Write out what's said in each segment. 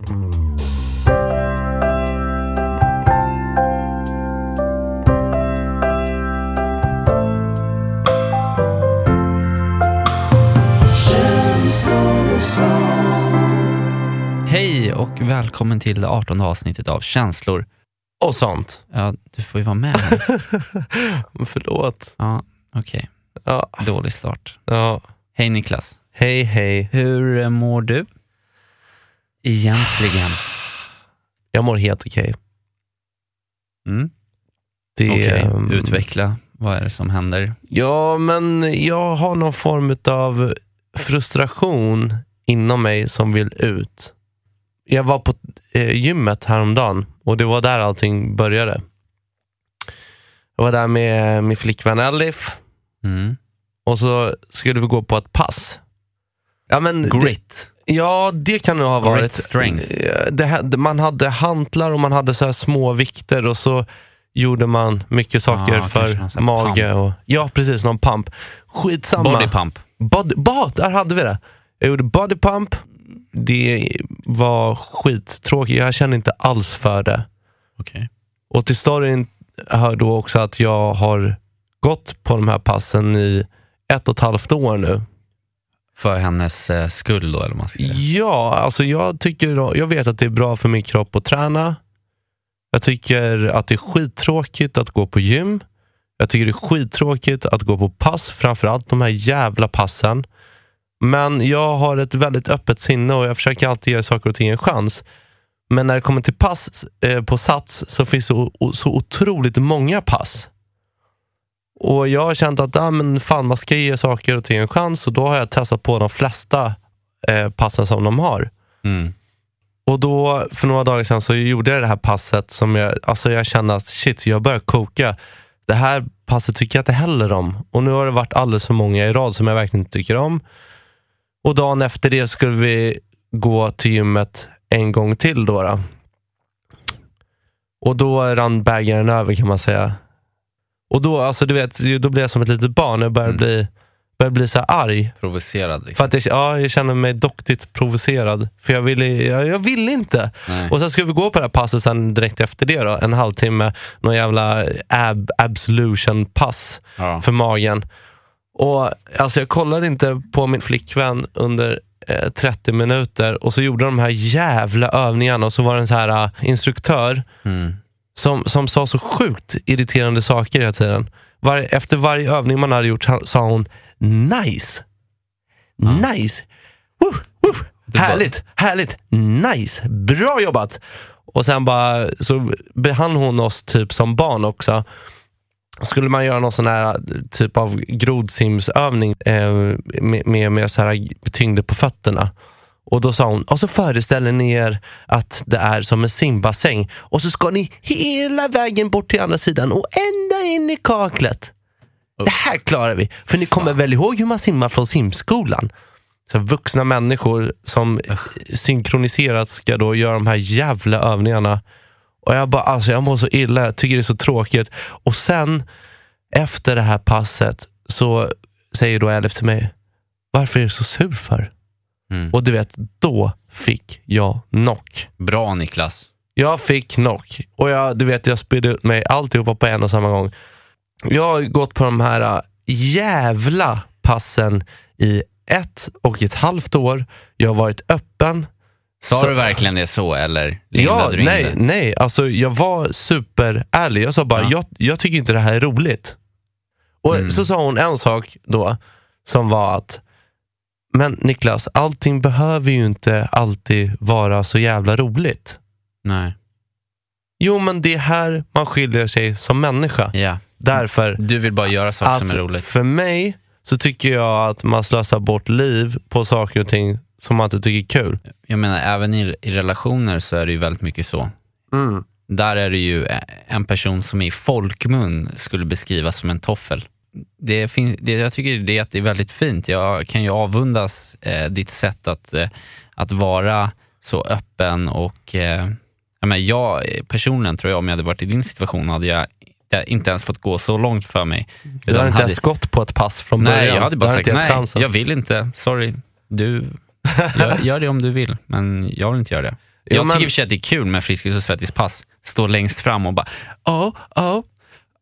Hej och välkommen till det 18 avsnittet av Känslor. Och sånt. Ja, du får ju vara med här. Förlåt. Ja, okej. Ja, Dålig start. ja. Hej Niklas. Hej, hej. Hur eh, mår du? Egentligen. Jag mår helt okej. Mm. Det, Okej, ehm, utveckla. Vad är det som händer? Ja, men jag har någon form av frustration inom mig som vill ut. Jag var på eh, gymmet häromdagen och det var där allting började. Jag var där med min flickvän Elif Mm. och så skulle vi gå på ett pass. Ja, men det, Grit. Ja, det kan det ha varit. strength. Eh, Det, man hade hantlar och man hade så här små vikter och så gjorde man mycket saker Ah, för mage. Och, ja, precis. Någon pump. Skitsamma. Body pump. Body, bah, där hade vi det. Jag gjorde body pump. Det var skittråkigt. Jag kände inte alls för det. Okej. Och till storyn hör då också att jag har gått på de här passen i ett och ett halvt år nu. För hennes eh, skull då, eller vad man ska säga. Ja, alltså jag, tycker, jag vet att det är bra för min kropp att träna. Jag tycker att det är skittråkigt att gå på gym. Jag tycker det är skittråkigt att gå på pass, framförallt de här jävla passen. Men jag har ett väldigt öppet sinne och jag försöker alltid ge saker och ting en chans. Men när det kommer till pass eh, på Sats så finns det så, så otroligt många pass. Och jag har känt att ah, men fan, man ska ge saker och ting en chans och då har jag testat på de flesta eh, passen som de har. Mm. Och då för några dagar sedan så gjorde jag det här passet som jag, alltså jag kände att shit, jag börjar koka. Det här passet tycker jag inte heller om. Och nu har det varit alldeles för många i rad som jag verkligen inte tycker om. Och dagen efter det skulle vi gå till gymmet en gång till. Då, då. Och då rann bägaren över kan man säga. Och då, alltså, du vet, då blev jag som ett litet barn. Jag började Mm. bli, började bli så här arg. Provocerad. Liksom. För att jag, ja, jag känner mig doktigt provocerad. För jag ville, jag, jag ville inte. Nej. Och sen ska vi gå på det här passet sen direkt efter det då. En halvtimme. Någon jävla ab, absolution pass Ja. för magen. Och alltså jag kollade inte på min flickvän under eh, 30 minuter och så gjorde de här jävla övningarna och så var det en så här eh, instruktör Mm. Som, som sa så sjukt irriterande saker hela tiden. Var, efter varje övning man hade gjort sa- hon nice. Ja. Nice. Woo, woo. Det var- Härligt, härligt, nice, bra jobbat. Och sen bara så behandlade hon oss typ som barn också. Skulle man göra någon sån här typ av grodsimsövning eh, med, med, med så här tyngder på fötterna. Och då sa hon, och så föreställer ni er att det är som en simbassäng och så ska ni hela vägen bort till andra sidan och ända in i kaklet. Det här klarar vi. För ni kommer väl ihåg hur man simmar från simskolan? Så vuxna människor som synkroniserat ska då göra de här jävla övningarna. Och jag bara, alltså jag mår så illa, jag tycker det är så tråkigt. Och sen, efter det här passet, så säger då Elif till mig, varför är du så sur för? Mm. Och du vet, då fick jag knock. Bra Niklas. Jag fick knock och jag, du vet, jag spydde ut mig alltihopa på en och samma gång. Jag har gått på de här äh, jävla passen i ett och ett halvt år. Jag har varit öppen. Sa Så- du verkligen det så eller Ja, du in nej, det? nej. Alltså, jag var superärlig. Jag sa bara, Ja. jag, jag tycker inte det här är roligt. Och Mm. så sa hon en sak då, som var att, men Niklas, allting behöver ju inte alltid vara så jävla roligt. Nej. Jo, men det är här man skiljer sig som människa. Ja. Därför Du vill bara göra saker som är roligt. för mig så tycker jag att man slösar bort liv på saker och ting som man inte tycker är kul. Jag menar, även i, i relationer så är det ju väldigt mycket så. Där är det ju en person som i folkmun skulle beskrivas som en toffel. Det fin- det, jag tycker det är, att det är väldigt fint. Jag kan ju avundas eh, ditt sätt att, eh, att vara så öppen och eh, jag, menar, jag eh, personligen tror jag om jag hade varit i din situation hade jag jag inte ens fått gå så långt för mig. Du har inte hade- ens gått på ett pass från början. Nej, jag hade bara sagt nej, jag vill inte. Sorry. Du, gör, gör det om du vill, men jag vill inte göra det. Jag Ja, men- tycker i och för sig att det är kul med Friskis och Svettis-pass. Stå längst fram och bara oh, oh,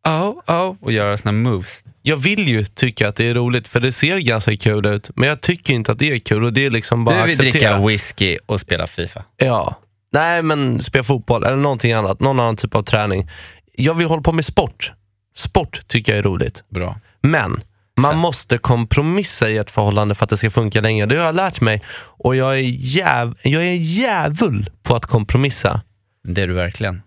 oh, oh och göra såna moves. Jag vill ju tycka att det är roligt för det ser ganska kul ut. Men jag tycker inte att det är kul och det är liksom bara Du vill dricka acceptera. whisky och spela FIFA. Ja. Nej men spela fotboll eller någonting annat. Någon annan typ av träning. Jag vill hålla på med sport. Sport tycker jag är roligt. Bra. Men man Så. måste kompromissa i ett förhållande för att det ska funka länge. Det har jag lärt mig. Och jag är, jäv, jag är jävul på att kompromissa. Det är du verkligen.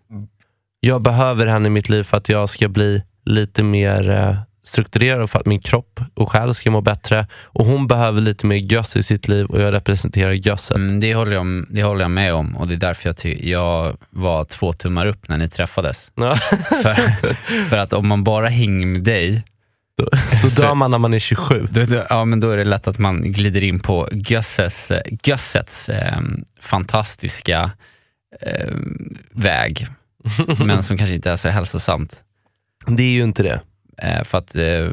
Jag behöver henne i mitt liv för att jag ska bli lite mer eh, strukturerad för att min kropp och själ ska må bättre. Och hon behöver lite mer göss i sitt liv och jag representerar gösset. Mm, det, håller jag, det håller jag med om och det är därför jag, ty- jag var två tummar upp när ni träffades. Ja. För, för att om man bara hänger med dig, Då, då dör man när man är 27. då, då, ja, men då är det lätt att man glider in på Gösses, eh, Gössets eh, fantastiska eh, väg, men som kanske inte är så hälsosamt. Det är ju inte det. Eh, för att eh,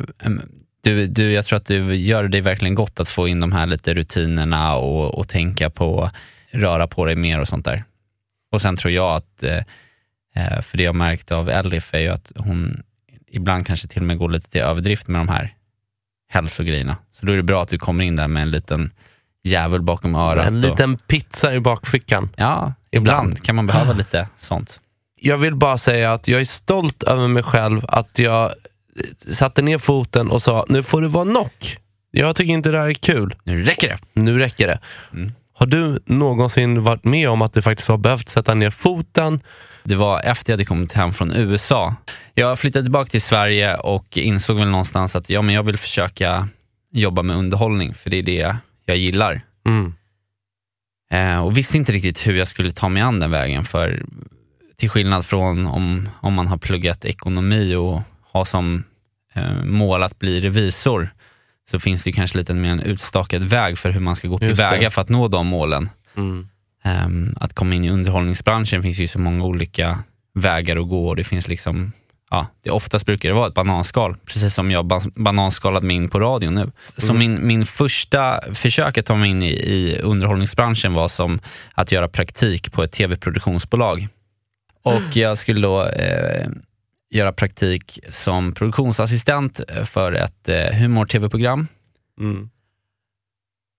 du, du, jag tror att du gör dig verkligen gott att få in de här lite rutinerna och, och tänka på, röra på dig mer och sånt där. Och sen tror jag att, eh, för det jag märkt av Elif är ju att hon ibland kanske till och med går lite till överdrift med de här hälsogrejerna. Så då är det bra att du kommer in där med en liten djävul bakom örat. En och, liten pizza i bakfickan. ja, Ibland. ibland kan man behöva lite sånt. Jag vill bara säga att jag är stolt över mig själv att jag satte ner foten och sa nu får det vara knock. Jag tycker inte det här är kul. Nu räcker det. Nu räcker det. Mm. Har du någonsin varit med om att du faktiskt har behövt sätta ner foten? Det var efter jag hade kommit hem från USA. Jag flyttade tillbaka till Sverige och insåg väl någonstans att ja, men jag vill försöka jobba med underhållning, för det är det jag gillar. Mm. Eh, och visste inte riktigt hur jag skulle ta mig an den vägen. För till skillnad från om, om man har pluggat ekonomi och har som mål att bli revisor, så finns det kanske lite mer en utstakad väg för hur man ska gå tillväga för att nå de målen. Mm. Ehm, att komma in i underhållningsbranschen finns ju så många olika vägar att gå och det finns liksom Ja, det oftast brukar det vara ett bananskal, precis som jag ban- bananskalade mig in på radio nu. Så min, min första försök att ta mig in i, i underhållningsbranschen var som att göra praktik på ett tv-produktionsbolag. Och jag skulle då eh, göra praktik som produktionsassistent för ett eh, humor-tv-program. Mm.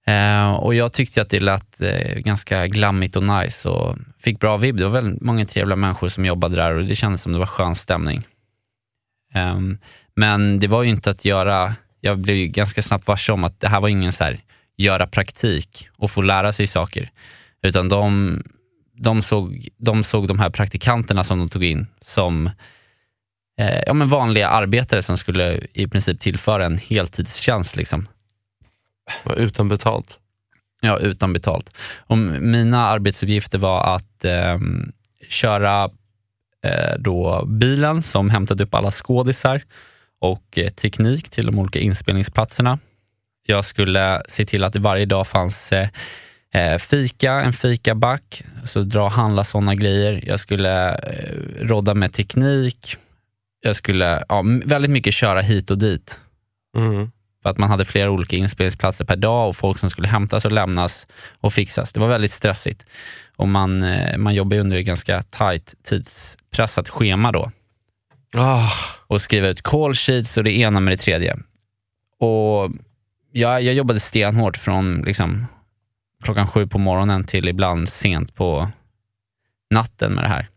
Eh, och jag tyckte att det lät eh, ganska glammigt och nice och fick bra vibb. Det var väldigt många trevliga människor som jobbade där och det kändes som det var skön stämning. Ehm, men det var ju inte att göra, jag blev ju ganska snabbt varse om att det här var ingen så här, göra praktik och få lära sig saker. Utan de, de, såg, de såg de här praktikanterna som de tog in som eh, ja, men vanliga arbetare som skulle i princip tillföra en heltidstjänst. Liksom. Utan betalt. Ja, utan betalt. Och mina arbetsuppgifter var att ehm, köra eh, då bilen som hämtat upp alla skådisar och eh, teknik till de olika inspelningsplatserna. Jag skulle se till att det varje dag fanns eh, eh, fika, en fikaback, så dra och handla sådana grejer. Jag skulle eh, rodda med teknik. Jag skulle ja, väldigt mycket köra hit och dit. Mm. För att man hade flera olika inspelningsplatser per dag och folk som skulle hämtas och lämnas och fixas. Det var väldigt stressigt. Och man, eh, man jobbar under ett ganska tight tidspressat schema då. Ah, Och skriva ut call sheets och det ena med det tredje. Och jag, jag jobbade stenhårt från liksom, klockan sju på morgonen till ibland sent på natten med det här.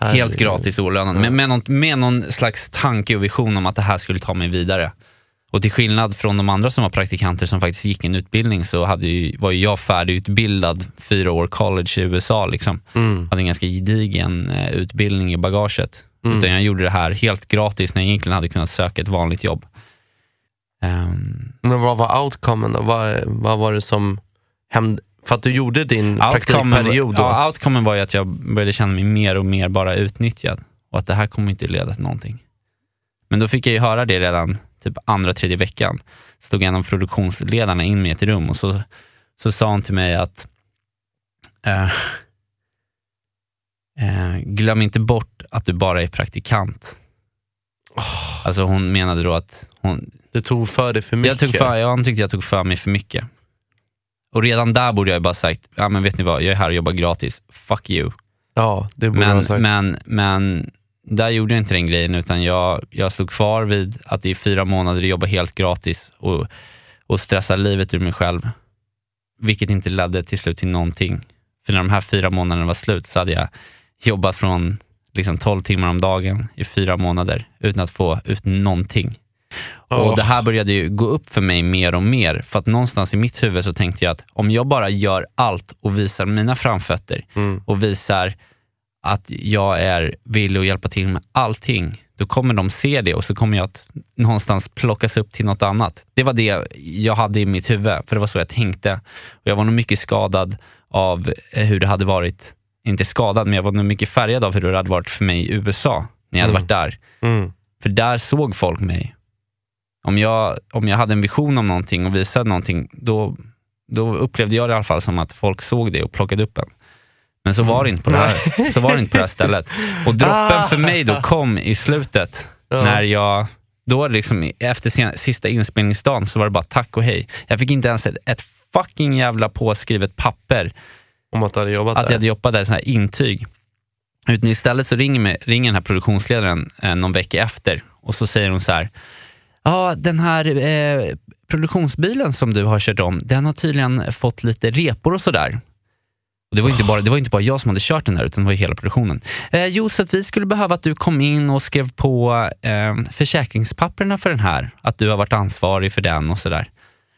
Helt herregud. gratis olönat, med, med, någon, med någon slags tanke och vision om att det här skulle ta mig vidare. Och till skillnad från de andra som var praktikanter som faktiskt gick en utbildning så hade ju, var ju jag färdigutbildad fyra år college i USA. Liksom. Mm. Hade en ganska gedigen eh, utbildning i bagaget. Mm. Utan jag gjorde det här helt gratis när jag egentligen hade kunnat söka ett vanligt jobb. Ehm, Men vad var outcomen då? Vad, vad var det som hände? För att du gjorde din praktikperiod då? ja, outcomen var ju att jag började känna mig mer och mer bara utnyttjad och att det här kommer inte leda till någonting. Men då fick jag ju höra det redan typ andra, tredje veckan. Stod en av produktionsledarna in mig i ett rum och så, så sa hon till mig att eh, eh, glöm inte bort att du bara är praktikant. Alltså hon menade då att hon, Du tog för dig för mycket. jag tog för, ja, hon tyckte jag tog för mig för mycket. Och redan där borde jag bara sagt, ja men vet ni vad, jag är här och jobbar gratis, fuck you. Ja, det borde jag Men, ha sagt. men, men där gjorde jag inte den grejen utan jag, jag stod kvar vid att i fyra månader jobba helt gratis och, och stressa livet ur mig själv. Vilket inte ledde till slut till någonting. För när de här fyra månaderna var slut så hade jag jobbat från liksom 12 timmar om dagen i fyra månader utan att få ut någonting. Och Åh. Det här började ju gå upp för mig mer och mer. För att någonstans i mitt huvud så tänkte jag att om jag bara gör allt och visar mina framfötter Mm. och visar att jag är villig att hjälpa till med allting, då kommer de se det och så kommer jag att någonstans plockas upp till något annat. Det var det jag hade i mitt huvud, för det var så jag tänkte. Och jag var nog mycket skadad av eh, hur det hade varit, inte skadad, men jag var nog mycket färgad av hur det hade varit för mig i USA, när jag hade Mm. varit där. Mm. För där såg folk mig. Om jag, om jag hade en vision om någonting och visade någonting, då, då upplevde jag det i alla fall som att folk såg det och plockade upp en. Men så var det inte på det här, så var det inte på det här stället. Och droppen för mig då kom i slutet. När jag, då liksom, efter sen, sista inspelningsdagen så var det bara tack och hej. Jag fick inte ens ett, ett fucking jävla påskrivet papper Om att du hade jobbat att jag hade jobbat där, sån här intyg. Utan istället så ringer, mig, ringer den här produktionsledaren eh, någon vecka efter och så säger hon så här. Ja, den här eh, produktionsbilen som du har kört om, den har tydligen fått lite repor och sådär. Och det, var inte bara, det var inte bara jag som hade kört den där, utan det var ju hela produktionen. Eh, jo, så att vi skulle behöva att du kom in och skrev på eh, försäkringspapperna för den här. Att du har varit ansvarig för den och sådär.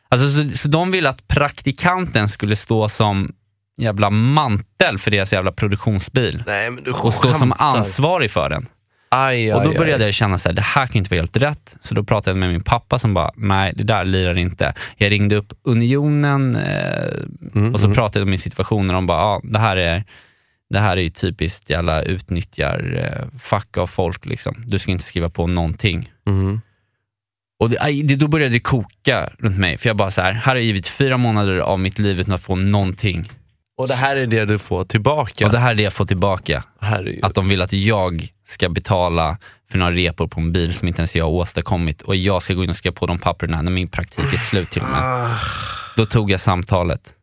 Alltså, så, så de ville att praktikanten skulle stå som jävla mantel för deras jävla produktionsbil Nej, och stå som ansvarig för den. Aj, aj, Och då aj. började jag känna att det här kan inte vara helt rätt. Så då pratade jag med min pappa som bara, nej det där lirar inte. Jag ringde upp Unionen eh, Mm, och så mm. pratade jag om min situation och de bara, ja det här är det här är ju typiskt jävla utnyttjar eh, fuck av folk liksom. Du ska inte skriva på någonting. Mm. Och det, aj, det, då började det koka runt mig. För jag bara så här, här har jag givit fyra månader av mitt liv utan att få någonting. Och det här är det du får tillbaka. Och det här är det jag får tillbaka. Herregud. Att de vill att jag ska betala för några repor på en bil som inte ens jag har åstadkommit och jag ska gå in och skriva på de papperna när min praktik är slut till och med. Ah. Då tog jag samtalet.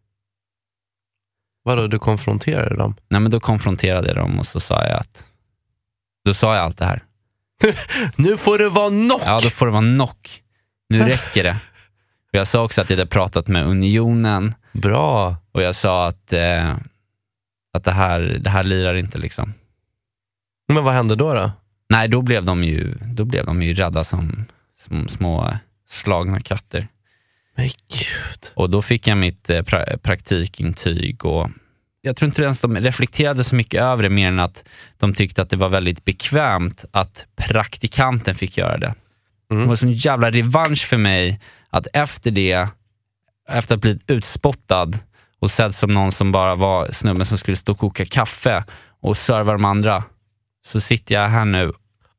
Vadå, du konfronterade dem? Nej, men då konfronterade jag dem och så sa jag att då sa jag allt det här. Nu får det vara nog! Ja, då får det vara knock. Nu räcker det. Och jag sa också att jag hade pratat med Unionen Bra. och jag sa att, eh, att det, här, det här lirar inte liksom. Men vad hände då? då? Nej, då blev de ju, då blev de ju rädda som, som små slagna katter. Men gud. Och då fick jag mitt eh, pra praktikintyg och jag tror inte ens de reflekterade så mycket över det mer än att de tyckte att det var väldigt bekvämt att praktikanten fick göra det. Mm. Det var en sån jävla revansch för mig att efter det, efter att bli utspottad och sedd som någon som bara var snubben som skulle stå och koka kaffe och serva de andra, så sitter jag här nu och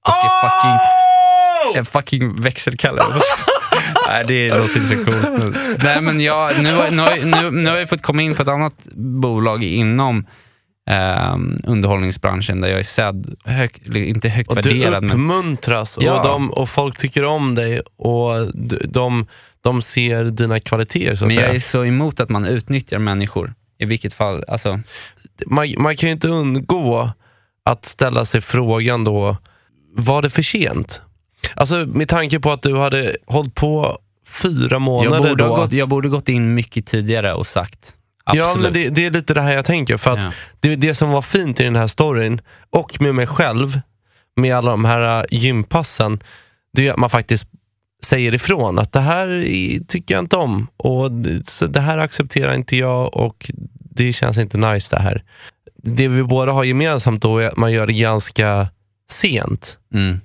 är fucking, en fucking växelkalle. Nej, det låter inte så coolt. Nej, men jag, nu, har- nu, nu, nu har jag fått komma in på ett annat bolag inom ehm, underhållningsbranschen där jag är sedd, hög, inte högt Och du värderad, men uppmuntras Ja. och, de, och folk tycker om dig och de, de ser dina kvaliteter så att Men jag säga. är så emot att man utnyttjar människor. I vilket fall, alltså. man, man kan ju inte undgå att ställa sig frågan då, var det för sent? Alltså med tanke på att du hade hållit på fyra Jag månader borde, då. gått, jag borde gått in mycket tidigare och sagt. Absolut. Ja, men det, det är lite det här jag tänker. För att Ja. det, det som var fint i den här storyn, och med mig själv, med alla de här äh, gympassen, det är att man faktiskt säger ifrån att det här tycker jag inte om. Och det- här accepterar inte jag och det känns inte nice det här. Det vi båda har gemensamt då är att man gör det ganska sent. Mm.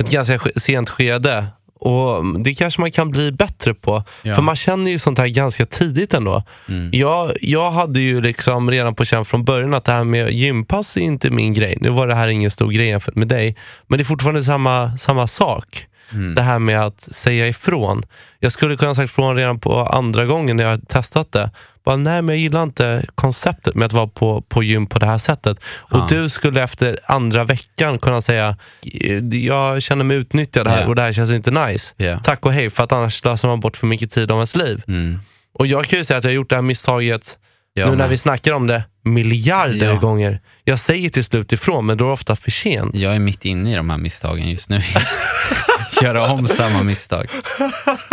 Ett ganska sent skede. Och Det kanske man kan bli bättre på. Ja. För man känner ju sånt här ganska tidigt ändå. Mm. Jag, jag hade ju liksom redan på känn från början att det här med gympass är inte min grej. Nu var det här ingen stor grej jämfört med dig. Men det är fortfarande samma, samma sak. Mm. Det här med att säga ifrån. Jag skulle kunna sagt ifrån redan på andra gången när jag testat det. Bara, nej, men jag gillar inte konceptet med att vara på, på gym på det här sättet. Och Ja. du skulle efter andra veckan kunna säga, jag känner mig utnyttjad här Ja. och det här känns inte nice. Ja. Tack och hej, för att annars slösar man bort för mycket tid av ens liv. Mm. Och jag kan ju säga att jag har gjort det här misstaget Ja, nu när men vi snackar om det miljarder Ja. gånger. Jag säger till slut ifrån, men då är det ofta för sent. Jag är mitt inne i de här misstagen just nu. Göra om samma misstag.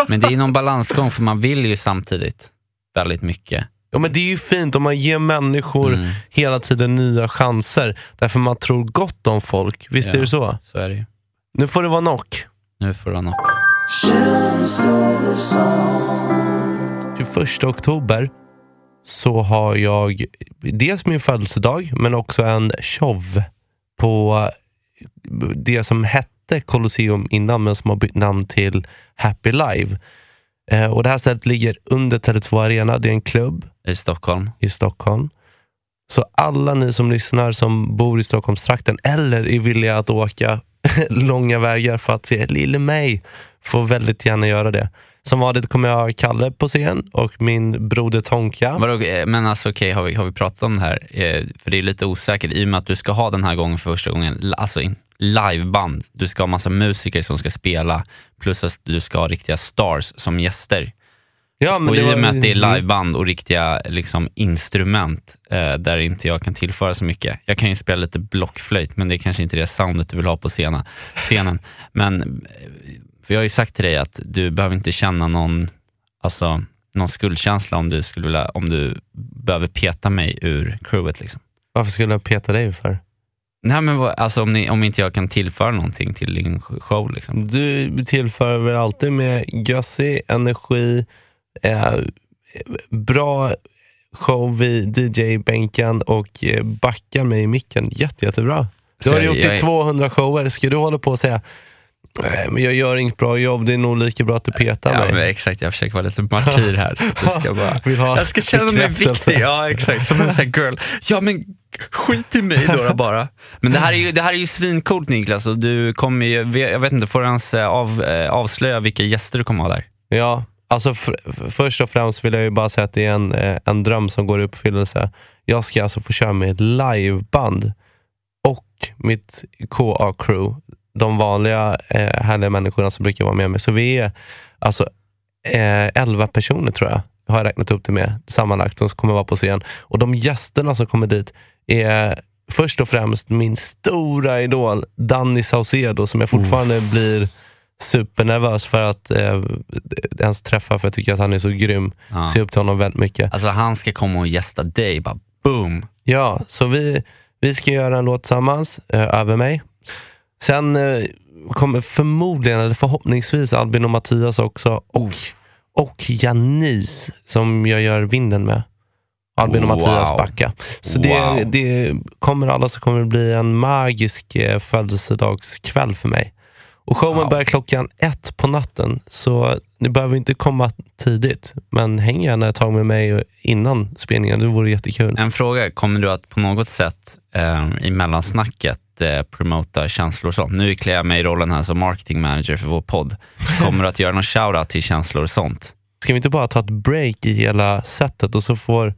Men det är någon balansgång för man vill ju samtidigt väldigt mycket. Ja, men det är ju fint om man ger människor Mm. hela tiden nya chanser. Därför man tror gott om folk. Visst Ja. är det så? Så är det ju. Nu får det vara knock. Nu får det vara nog. 21 oktober så har jag dels min födelsedag men också en show på det som hette Colosseum innan men som har bytt namn till Happy Live. Eh, och Det här stället ligger under Tele2 Arena. Det är en klubb I Stockholm. i Stockholm. Så alla ni som lyssnar som bor i Stockholmstrakten eller är villiga att åka långa vägar för att se lille mig får väldigt gärna göra det. Som vanligt kommer jag ha Kalle på scen och min broder Tonka. Eh, men alltså okej, har, vi, har vi pratat om det här? Eh, För det är lite osäkert i och med att du ska ha den här gången för första gången, alltså liveband. Du ska ha massa musiker som ska spela, plus att du ska ha riktiga stars som gäster. Ja, men och det i var- och med att det är liveband och riktiga liksom, instrument eh, där inte jag kan tillföra så mycket. Jag kan ju spela lite blockflöjt men det är kanske inte det soundet du vill ha på scenen. scenen. Men, eh, för jag har ju sagt till dig att du behöver inte känna någon, alltså, någon skuldkänsla om du, skulle vilja, om du behöver peta mig ur crewet. Liksom. Varför skulle jag peta dig för? Nej, men vad, alltså, om, ni, om inte jag kan tillföra någonting till din show. Liksom. Du tillför väl alltid med gössig energi, eh, bra show vid DJ-bänken och eh, backar mig i micken jätte, jättebra. Du Så har jag- gjort jag är- 200 shower. Ska du hålla på och säga Nej, men jag gör inget bra jobb, det är nog lika bra att du petar Ja, mig. men exakt, jag försöker vara lite martyr här. Jag ska, bara, jag ska känna mig viktig. Ja, exakt. Som en sån här girl. Ja, men skit i mig då, då bara. Men det här är ju, det här är ju svincoolt Niklas och du kommer ju, jag vet inte, får du ens eh, av, eh, avslöja vilka gäster du kommer ha där? Ja, alltså f- f- först och främst vill jag ju bara säga att det är en, eh, en dröm som går i uppfyllelse. Jag ska alltså få köra med ett liveband och mitt KA-crew, de vanliga eh, härliga människorna som brukar vara med mig. Så vi är alltså eh, 11 personer tror jag, har jag räknat upp det med sammanlagt, som kommer vara på scen. Och de gästerna som kommer dit är först och främst min stora idol Danny Saucedo som jag fortfarande blir supernervös för att eh, ens träffa för jag tycker att han är så grym. Ja. Ser upp till honom väldigt mycket. Alltså han ska komma och gästa dig, bara boom. Ja, så vi, vi ska göra en låt tillsammans, eh, Över mig. Sen eh, kommer förmodligen, eller förhoppningsvis, Albin och Mattias också. Och, och Janice som jag gör vinden med. Albin och Wow. Mattias backa. Så det, Wow. det kommer alla så kommer det bli en magisk eh, födelsedagskväll för mig. Och showen Wow. börjar klockan ett på natten, så ni behöver inte komma tidigt. Men häng gärna ett tag med mig innan spelningen, det vore jättekul. En fråga, kommer du att på något sätt eh, i mellansnacket eh, promota känslor och sånt? Nu klär jag mig i rollen här som marketing manager för vår podd. Kommer du att göra någon shoutout till känslor och sånt? Ska vi inte bara ta ett break i hela setet och så får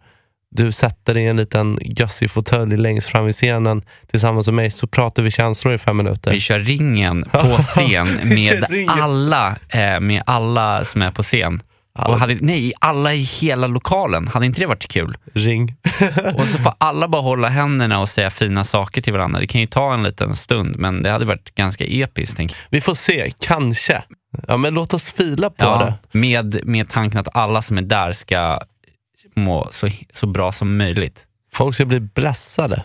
du sätta dig i en liten gössig fåtölj längst fram i scenen tillsammans med mig så pratar vi känslor i fem minuter. Vi kör ringen på scen med alla, eh, med alla som är på scen. Och hade, nej, alla i hela lokalen. Hade inte det varit kul? Ring. Och så får alla bara hålla händerna och säga fina saker till varandra. Det kan ju ta en liten stund, men det hade varit ganska episkt. Jag. Vi får se, kanske. Ja, men låt oss fila på det. med, med tanken att alla som är där ska må så, så bra som möjligt. Folk ska bli blessade.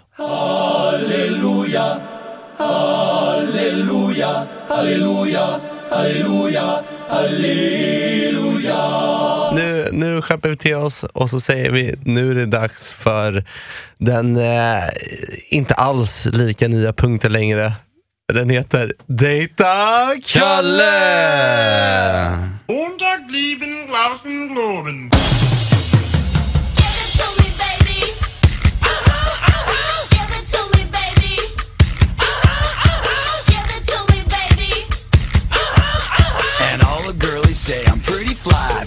Nu, nu skärper vi till oss och så säger vi nu är det dags för den eh, inte alls lika nya punkten längre. Den heter Dejta Kalle! Montag blieben Glauben globen.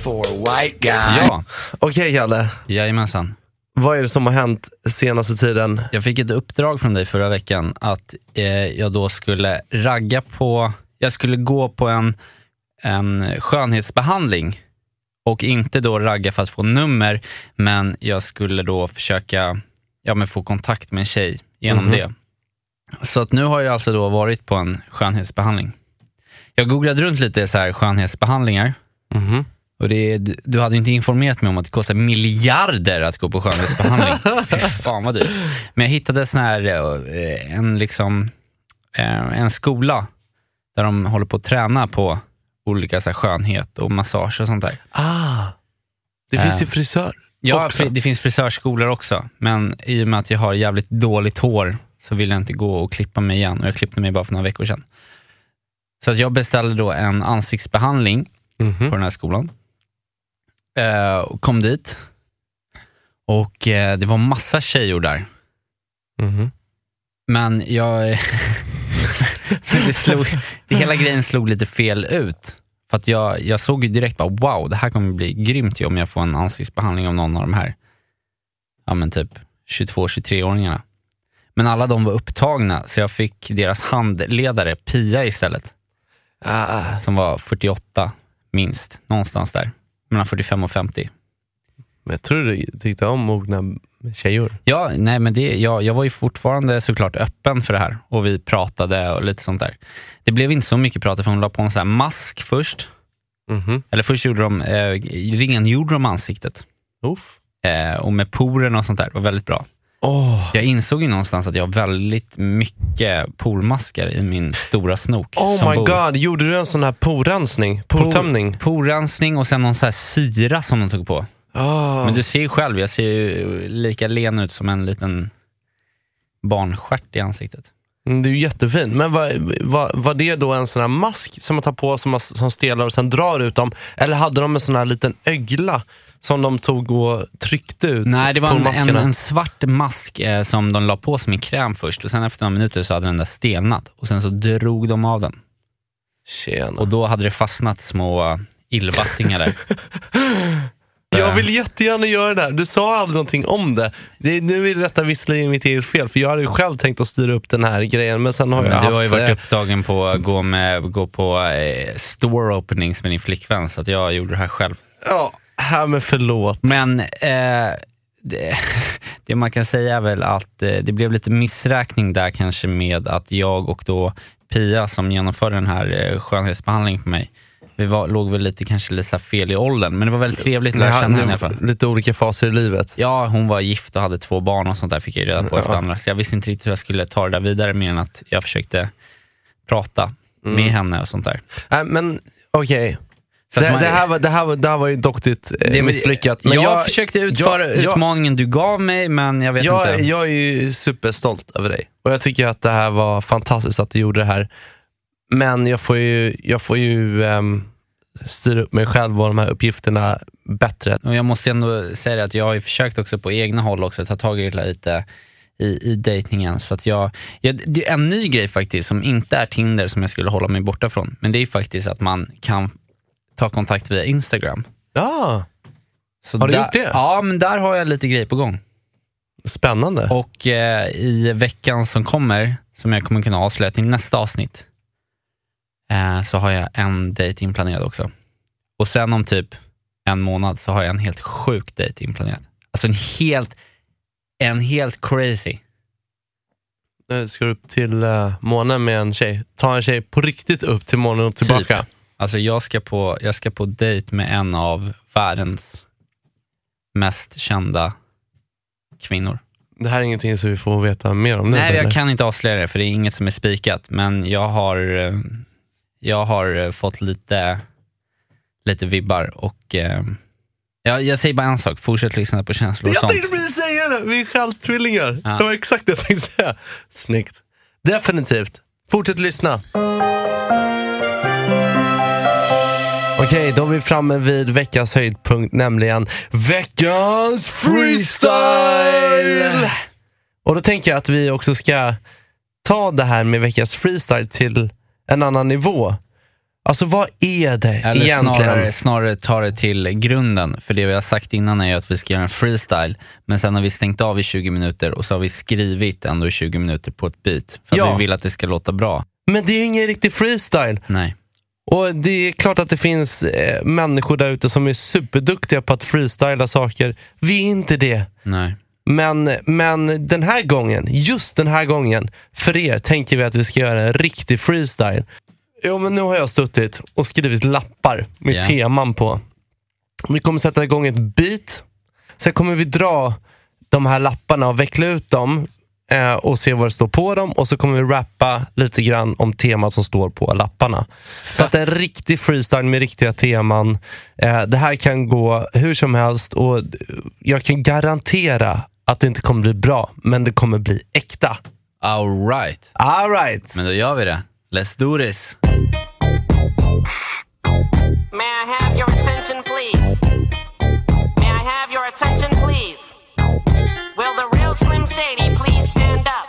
For white guy. Ja, Okej Kalle, jajamensan. vad är det som har hänt senaste tiden? Jag fick ett uppdrag från dig förra veckan att eh, jag då skulle ragga på, jag skulle gå på en, en skönhetsbehandling Och inte då ragga för att få nummer, men jag skulle då försöka ja, men få kontakt med en tjej genom Mhm. det. Så att nu har jag alltså då varit på en skönhetsbehandling. Jag googlade runt lite så här skönhetsbehandlingar. Och det, du, hade inte informerat mig om att det kostar miljarder att gå på skönhetsbehandling. Fan vad dyrt. Men jag hittade sån här, eh, en, liksom, eh, en skola där de håller på att träna på olika så här, skönhet och massage och sånt där. Ah, det finns ju frisör. Ja, också. det finns frisörskolor också. Men i och med att jag har jävligt dåligt hår så vill jag inte gå och klippa mig igen. Och jag klippte mig bara för några veckor sedan. Så att jag beställde då en ansiktsbehandling Mhm. på den här skolan. Eh, kom dit. Och eh, det var massa tjejor där. Mhm. Men jag... det, slog, det hela grejen slog lite fel ut. För att jag, jag såg ju direkt bara wow, det här kommer bli grymt om jag får en ansiktsbehandling av någon av de här ja, men typ 22-23-åringarna. Men alla de var upptagna så jag fick deras handledare Pia istället. Ah, Som var 48 minst, någonstans där. Mellan 45 och 50. men jag tror du tyckte om mogna tjejor. Ja, nej men det, jag, jag var ju fortfarande såklart öppen för det här och vi pratade och lite sånt där. Det blev inte så mycket prat för hon la på en sån här mask först. Mhm. Eller först gjorde de, eh, rengjorde de ansiktet. Uff. Eh, och med porerna och sånt där, det var väldigt bra. Åh, Jag insåg ju någonstans att jag har väldigt mycket pormaskar i min stora snok. som oh my bor. god, gjorde du en sån här porrensning? Portömning? Porrensning och sen någon så här syra som de tog på. Ah. Men du ser ju själv, jag ser ju lika len ut som en liten barnstjärt i ansiktet. Mm, Det är ju jättefint. Men var, var, var det då en sån här mask som man tar på som, som stelar och sen drar ut dem? Eller hade de en sån här liten ögla som de tog och tryckte ut Nej, det var en, en, en svart mask eh, som de la på som en kräm först och sen efter några minuter så hade den där stelnat och sen så drog de av den. Tjena. Och då hade det fastnat små illbattingar där. Jag vill jättegärna göra det här. Du sa aldrig någonting om det. det nu är detta visserligen mitt eget fel, för jag hade ju själv tänkt att styra upp den här grejen, men sen har jag Men haft... du har ju varit eh, upptagen på att gå, med, gå på eh, store openings med din flickvän så att jag gjorde det här själv. Ja, här med förlåt. Men eh, det, det man kan säga är väl att eh, det blev lite missräkning där kanske med att jag och då Pia som genomförde den här eh, skönhetsbehandlingen på mig, vi var, låg väl lite kanske lite fel i åldern, men det var väldigt trevligt att lära känna henne i alla fall. Lite olika faser i livet. Ja, hon var gift och hade två barn och sånt där fick jag reda på efter andra. Så jag visste inte riktigt hur jag skulle ta det där vidare mer än att jag försökte prata med henne och sånt där. Nej, men okej. Att Det, man- det, här var, det, här var, det här var ju dock ditt eh, det- misslyckat. jag, försökte utföra jag- jag- utmaningen du gav mig, men jag vet jag, inte. jag är ju superstolt över dig. Och jag tycker att det här var fantastiskt att du gjorde det här. Men jag får ju, jag får ju ehm, styra upp mig själv och de här uppgifterna bättre. Och jag måste ändå säga det att jag har ju försökt också på egna håll också ta tag i det lite i, i dejtningen. Så att jag, jag, det är en ny grej faktiskt som inte är Tinder som jag skulle hålla mig borta från. Men det är faktiskt att man kan ta kontakt via Instagram. Ja, Så Har du där, gjort det? Ja, men där har jag lite grejer på gång. spännande. Och eh, i veckan som kommer, som jag kommer kunna avslöja till nästa avsnitt, eh, så har jag en dejt inplanerad också. Och sen om typ en månad så har jag en helt sjuk dejt inplanerad. Alltså en helt, en helt crazy. Nu ska du upp till uh, månen med en tjej. Ta en tjej på riktigt upp till månen och tillbaka. Alltså jag ska på, jag ska på dejt med en av världens mest kända kvinnor. Det här är ingenting som vi får veta mer om nu. Nej, eller? jag kan inte avslöja det för det är inget som är spikat. Men jag har, eh, jag har eh, fått lite, lite vibbar och eh, jag, jag säger bara en sak, fortsätt lyssna på känslor och Jag sånt. tänkte precis säga det! Vi är själstvillingar. Ja. Det var exakt det jag tänkte säga. Snyggt. Definitivt. Fortsätt lyssna. Okej, då är vi framme vid veckans höjdpunkt, nämligen veckans freestyle! Och då tänker jag att vi också ska ta det här med veckans freestyle till en annan nivå. Alltså vad är det Eller egentligen? snarare, snarare ta det till grunden. För det vi har sagt innan är ju att vi ska göra en freestyle, men sen har vi stängt av i 20 minuter och så har vi skrivit ändå i 20 minuter på ett beat. För att Ja. vi vill att det ska låta bra. Men det är ju ingen riktig freestyle. Nej. Och Det är klart att det finns eh, människor där ute som är superduktiga på att freestyla saker. Vi är inte det. Nej. Men, men den här gången, just den här gången, för er tänker vi att vi ska göra en riktig freestyle. Jo, men nu har jag suttit och skrivit lappar med Ja. teman på. Vi kommer sätta igång ett beat. Sen kommer vi dra de här lapparna och veckla ut dem eh, och se vad det står på dem. Och så kommer vi rappa lite grann om temat som står på lapparna. Så att en riktig freestyle med riktiga teman. Eh, det här kan gå hur som helst och jag kan garantera att det inte kommer bli bra, men det kommer bli äkta. All right. All right. Men då gör vi det. Let's do this. May I have your attention, please? May I have your attention, please? Will the real Slim Shady please stand up?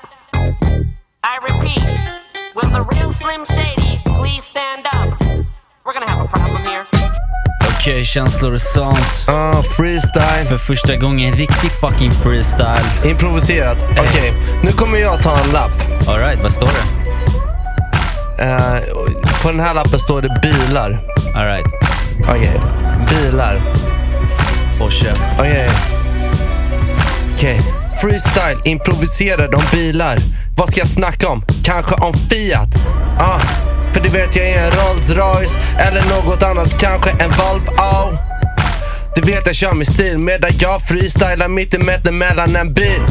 I repeat, will the real Slim Shady please stand up? Känslor och sånt. Ah, freestyle. För första gången riktig fucking freestyle. Improviserat. Okej, nu kommer jag ta en lapp. All right, vad står det? Eh, på den här lappen står det bilar. All right. Okej, bilar. Porsche. Okej. Okej. Freestyle, improviserad om bilar. Vad ska jag snacka om? Kanske om Fiat? Ah, för det vet jag är en Rolls Royce eller något annat, kanske en Volvo. Du vet jag kör min stil medan jag freestylar mittemellan mellan en bil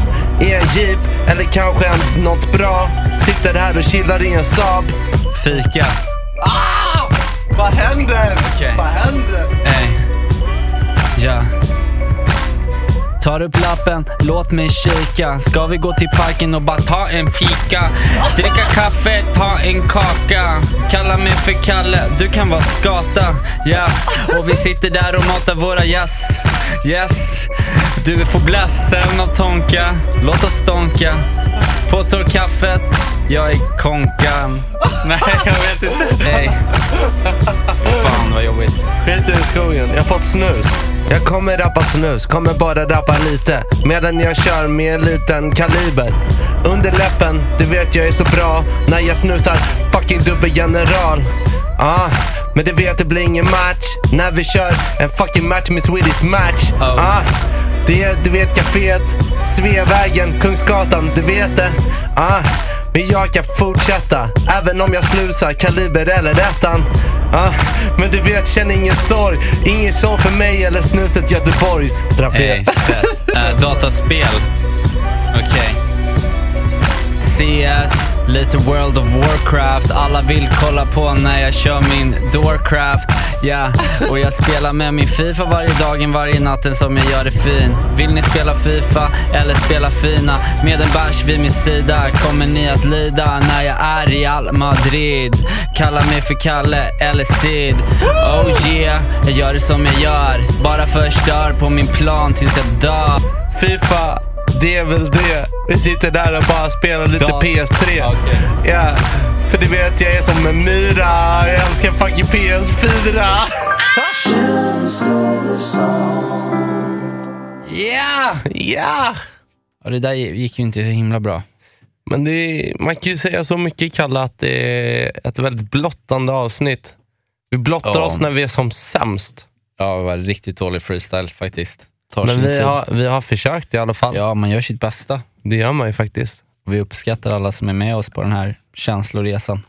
i en jeep eller kanske en, något bra. Sitter här och chillar i en Saab. Fika. Vad händer? Okej. Vad händer? Ey. Ja. Tar upp lappen, låt mig kika. Ska vi gå till parken och bara ta en fika? Dricka kaffe, ta en kaka. Kalla mig för Kalle, du kan vara skata. Ja, och vi sitter där och matar våra gäss. Yes, du får blässen av Tonka. Låt oss stånka. På kaffet, jag är konkan. Nej, jag vet inte. Nej. Fan vad jobbigt. Skit i skogen, jag har fått snus. Jag kommer rappa snus, kommer bara rappa lite. Medan jag kör med en liten kaliber. Under läppen, du vet jag är så bra. När jag snusar fucking dubbelgeneral. Ah, men det vet det blir ingen match. När vi kör en fucking match med Swedish match. Oh. Ah, det är, du vet kaféet, Sveavägen, Kungsgatan, du vet det. Ah, men jag kan fortsätta, även om jag slusar kaliber eller ettan. Ah, men du vet, känn ingen sorg. Ingen sorg för mig eller snuset Göteborgs rapé. Hey, uh, äh, dataspel. Okej. CS, lite World of Warcraft. Alla vill kolla på när jag kör min Doorcraft. Ja, och jag spelar med min Fifa varje dagen, varje natten som jag gör det fin. Vill ni spela Fifa eller spela fina? Med en bärs vid min sida kommer ni att lida när jag är i Real Madrid. Kalla mig för Kalle eller Sid. Oh yeah, jag gör det som jag gör. Bara förstör på min plan tills jag dör. Fifa, det är väl det. Vi sitter där och bara spelar lite Da- PS3. Okej. Ja, för du vet jag är som en myra. Jag älskar fucking PS4. Ja, ja. Ja, det där gick ju inte så himla bra. Men det man kan ju säga så mycket, Kalle, att det är ett väldigt blottande avsnitt. Vi blottar Ja. oss när vi är som sämst. Ja, det var riktigt dålig freestyle faktiskt. Tar Men vi tid. har, vi har försökt i alla fall. Ja, man gör sitt bästa. Det gör man ju faktiskt. Och vi uppskattar alla som är med oss på den här känsloresan.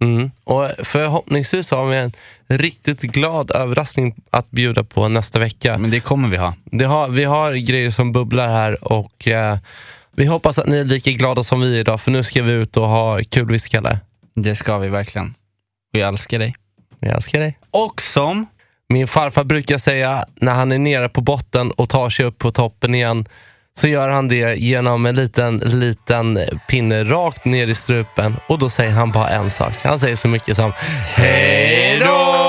Mm. Och förhoppningsvis har vi en riktigt glad överraskning att bjuda på nästa vecka. Men det kommer vi ha. Det har, vi har grejer som bubblar här och eh, vi hoppas att ni är lika glada som vi idag för nu ska vi ut och ha kul visst Kalle. Det ska vi verkligen. Jag älskar dig. Jag älskar dig. Och som... Min farfar brukar säga när han är nere på botten och tar sig upp på toppen igen så gör han det genom en liten, liten pinne rakt ner i strupen och då säger han bara en sak. Han säger så mycket som Hej då!